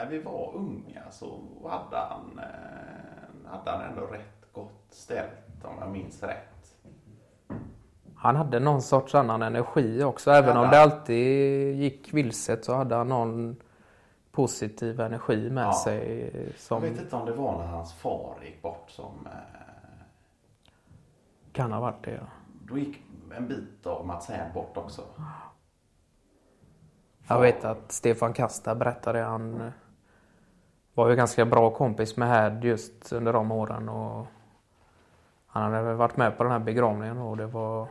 när vi var unga så hade han, eh, hade han ändå rätt gott ställt om jag minns rätt. Han hade någon sorts annan energi också. Även om det alltid gick vilset så hade han någon positiv energi med Ja. sig. Jag Som vet inte om det var när hans far gick bort som eh, kan ha varit det. Ja. Då gick en bit av Mats Härn bort också. Jag vet att Stefan Kasta berättade han var ju ganska bra kompis med Härd just under de åren. Och han hade väl varit med på den här begravningen och det var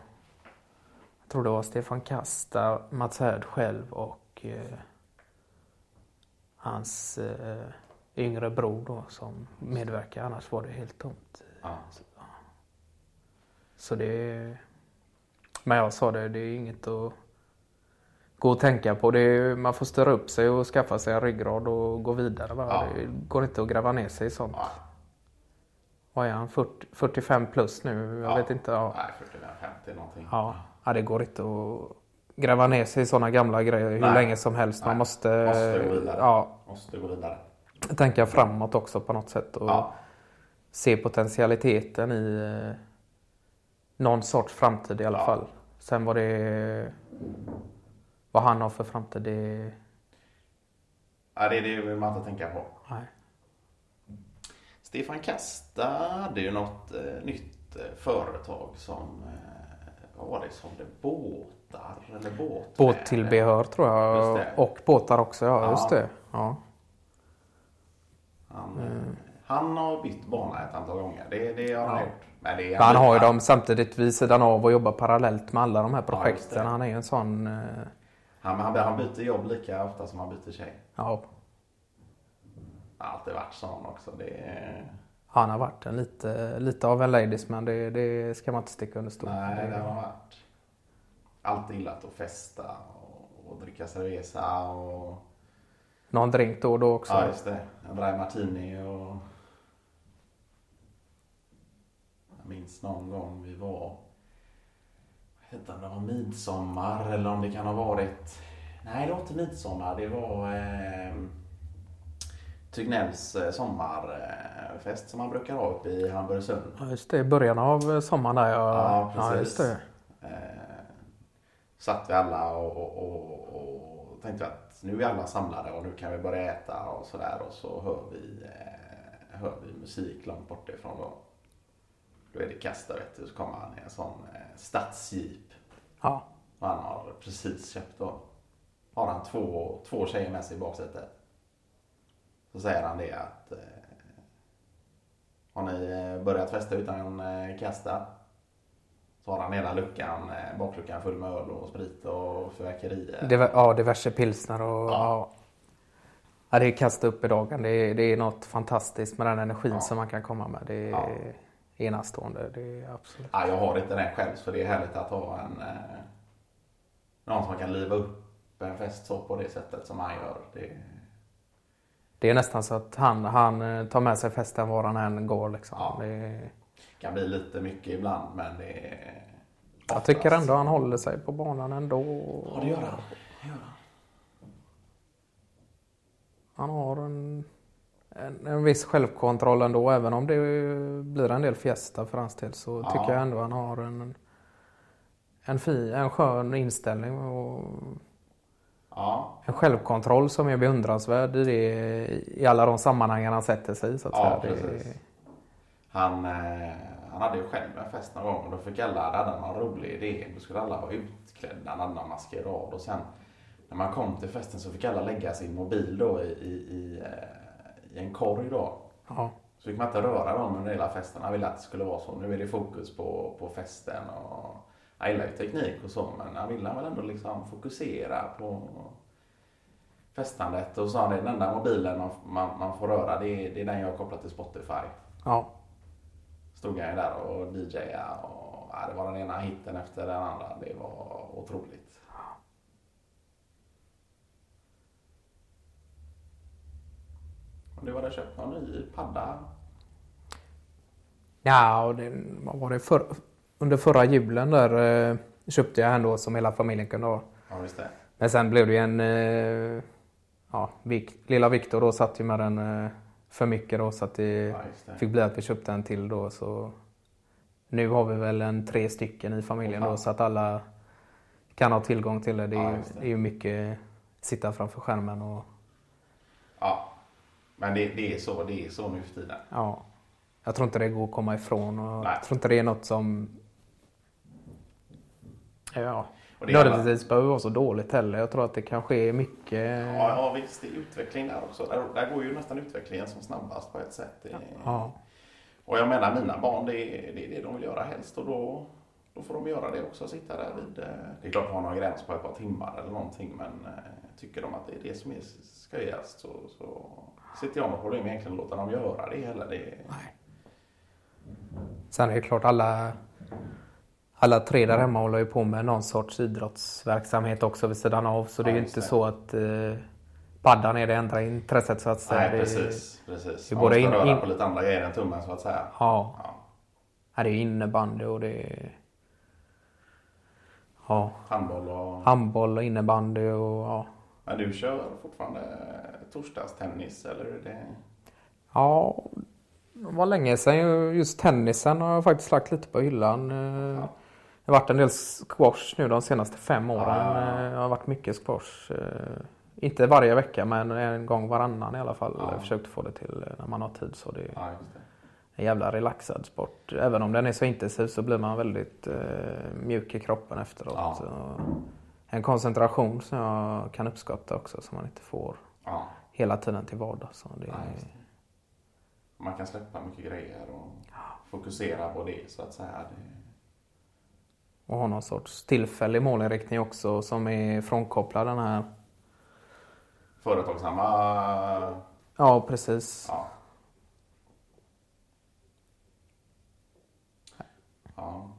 jag tror det var Stefan Kasta, Mats Härd själv och eh, hans eh, yngre bror då som medverkade. Annars var det helt tomt. Ja. Så det... Men jag sa det, det är inget att gå och tänka på. Det är, man får störa upp sig och skaffa sig en ryggrad och gå vidare. Va? Ja. Det går inte att gräva ner sig i sånt. Ja. Vad är han? 40, 45 plus nu? Jag Ja. vet inte. Ja. Nej, 45-50 någonting. Ja. ja, det går inte att gräva ner sig i sådana gamla grejer hur Nej. länge som helst. Man måste, Måste gå vidare. ja, Måste gå vidare. tänka framåt också på något sätt. Och Ja. se potentialiteten i eh, någon sorts framtid i alla fall. Sen vad det vad han har för framtid, det... Ja, det är det man inte tänka på. Nej. Stefan Kasta hade ju något eh, nytt eh, företag som, eh, vad var det, sålde båtar eller båt? Båttillbehör tror jag. det. Och båtar också, ja, Ja. just det. Ja. Han, eh, han har bytt bana ett antal gånger. Det, det har han Ja. gjort. Men det han har ju dem samtidigt vid sidan av och jobbar parallellt med alla de här Ja, projekten. det. han är ju en sån... eh, Han, han, han byter jobb lika ofta som han byter tjej. Ja, Han har alltid varit sån också. Det är, han har varit en lite, lite av en ladies man. Det, det ska man inte sticka under stol nej, det det, har han varit. Alltid gillat att festa och, och dricka cerveza och Någon drink då och då också. Ja, just det. En dry martini och... Jag minns någon gång vi var... Jag vet inte om det var midsommar eller om det kan ha varit... Nej, det var inte midsommar. Det var eh, Tegnells eh, sommarfest som han brukar ha uppe i Hamburgsund. Ja, just det. I början av eh, sommaren där. Ja, Ja, ja precis. just det. Eh, satt vi alla och, och, och, och tänkte att nu är alla samlade och nu kan vi börja äta och sådär och så hör vi, eh, hör vi musik långt bortifrån då. Då är det Kasta vet du, så kommer han i en sån eh, stadsjeep Ja. och han har precis köpt då. Har han två, två tjejer med sig i baksätet. Så säger han det att eh, Har ni eh, börjat festa utan eh, Kasta? Så har han hela luckan, eh, bakluckan full med öl och sprit och fyrverkerier. Diver, ja, diverse pilsner och... Ja. Ja. Ja, det är kasta upp i dagen. Det är, det är något fantastiskt med den energin Ja. som man kan komma med. Det är Ja. Enastående. Det är absolut. Ja, jag har inte den själv så det är härligt att ha en eh, Någon som kan liva upp en fest så på det sättet som han gör. Det, Det är nästan så att han, han eh, tar med sig festen var han än går. Liksom. Ja. Det kan bli lite mycket ibland men det är jag tycker ändå han håller sig på banan ändå. Ja, det gör han. Det gör han. Han har en, en, en viss självkontroll ändå. Även om det blir en del fiesta för hans del så Ja. tycker jag ändå han har en, en, fi, en skön inställning. Och Ja, en självkontroll som är beundransvärd i, det, i alla de sammanhangen han sätter sig i. Så att Ja, säga. Det- precis. Han, eh, han hade ju själv en fest någon gång och då fick alla, han någon rolig idé. Då skulle alla vara utklädda, han hade någon maskerad och sen när man kom till festen så fick alla lägga sin mobil då i, i, i, eh, i en korg då. Ja. Så fick man inte röra dem under hela festen. Han ville att det skulle vara så. Nu är det fokus på, på festen och han gillar ju teknik och så men han ville väl ändå liksom fokusera på festandet och så han den enda mobilen man, man, man får röra det är, det är den jag kopplat till Spotify. ja. Stod han ju där och DJade och ja, det var den ena hitten efter den andra. Det var otroligt. Och du hade köpt någon ny padda? Ja, och det, vad var det? För, under förra julen där eh, köpte jag en då som hela familjen kunde ha. Ja, visst det. Men sen blev det ju en... Eh, ja, Vik, lilla Viktor då satt ju med den eh, för mycket då så att det Ja, just det. fick bli att vi köpte en till då. Så nu har vi väl en tre stycken i familjen Åh, då så att alla kan ha tillgång till det. Det är, Ja, just det är ju mycket sitta framför skärmen och Ja. Men det, det, är så, det är så nu för tiden. ja. Jag tror inte det går att komma ifrån och Nej. jag tror inte det är något som Ja, Och det är alla- nödvändigtvis behöver vara så dåligt heller. Jag tror att det kanske är mycket Ja, ja visst, det är utveckling där också. Där, där går ju nästan utvecklingen som snabbast på ett sätt. Det, Ja, Och jag menar mina barn, det är, det är det de vill göra helst och då, då får de göra det också. Sitta där vid, eh, det är klart att ha någon gräns på ett par timmar eller någonting men eh, tycker de att det är det som är skojigast så, så sitter jag med problem egentligen att låta dem göra det heller. Det, Sen är det klart alla, alla tre där hemma håller ju på med någon sorts idrottsverksamhet också vid sidan av. Så det är ju inte det. så att eh, paddan är det enda intresset så att säga. nej precis, precis. det är Man måste in- röra på lite andra grejer än tummen så att säga. Ja, Ja. det är innebandy och det är ja, Handboll och... handboll och innebandy och ja. Men du kör fortfarande torsdagstennis eller är det? Ja, det var länge sedan. Just tennisen har jag faktiskt lagt lite på hyllan. Eh, Det har varit en del squash nu de senaste fem åren. Ah. Eh, Det har varit mycket squash. Eh, Inte varje vecka men en gång varannan i alla fall. Ja. Jag försökt få det till eh, när man har tid. Så det är Ja, en jävla relaxad sport. Även om den är så intensiv så blir man väldigt eh, mjuk i kroppen efteråt. Ja en koncentration som jag kan uppskatta också som man inte får ja. hela tiden till vardags. Det ja, är... Man kan släppa mycket grejer och fokusera på det så att säga. Det... Och ha någon sorts tillfällig målinriktning också som är frånkopplad den här företagsamma... Ja, precis. Ja. ja.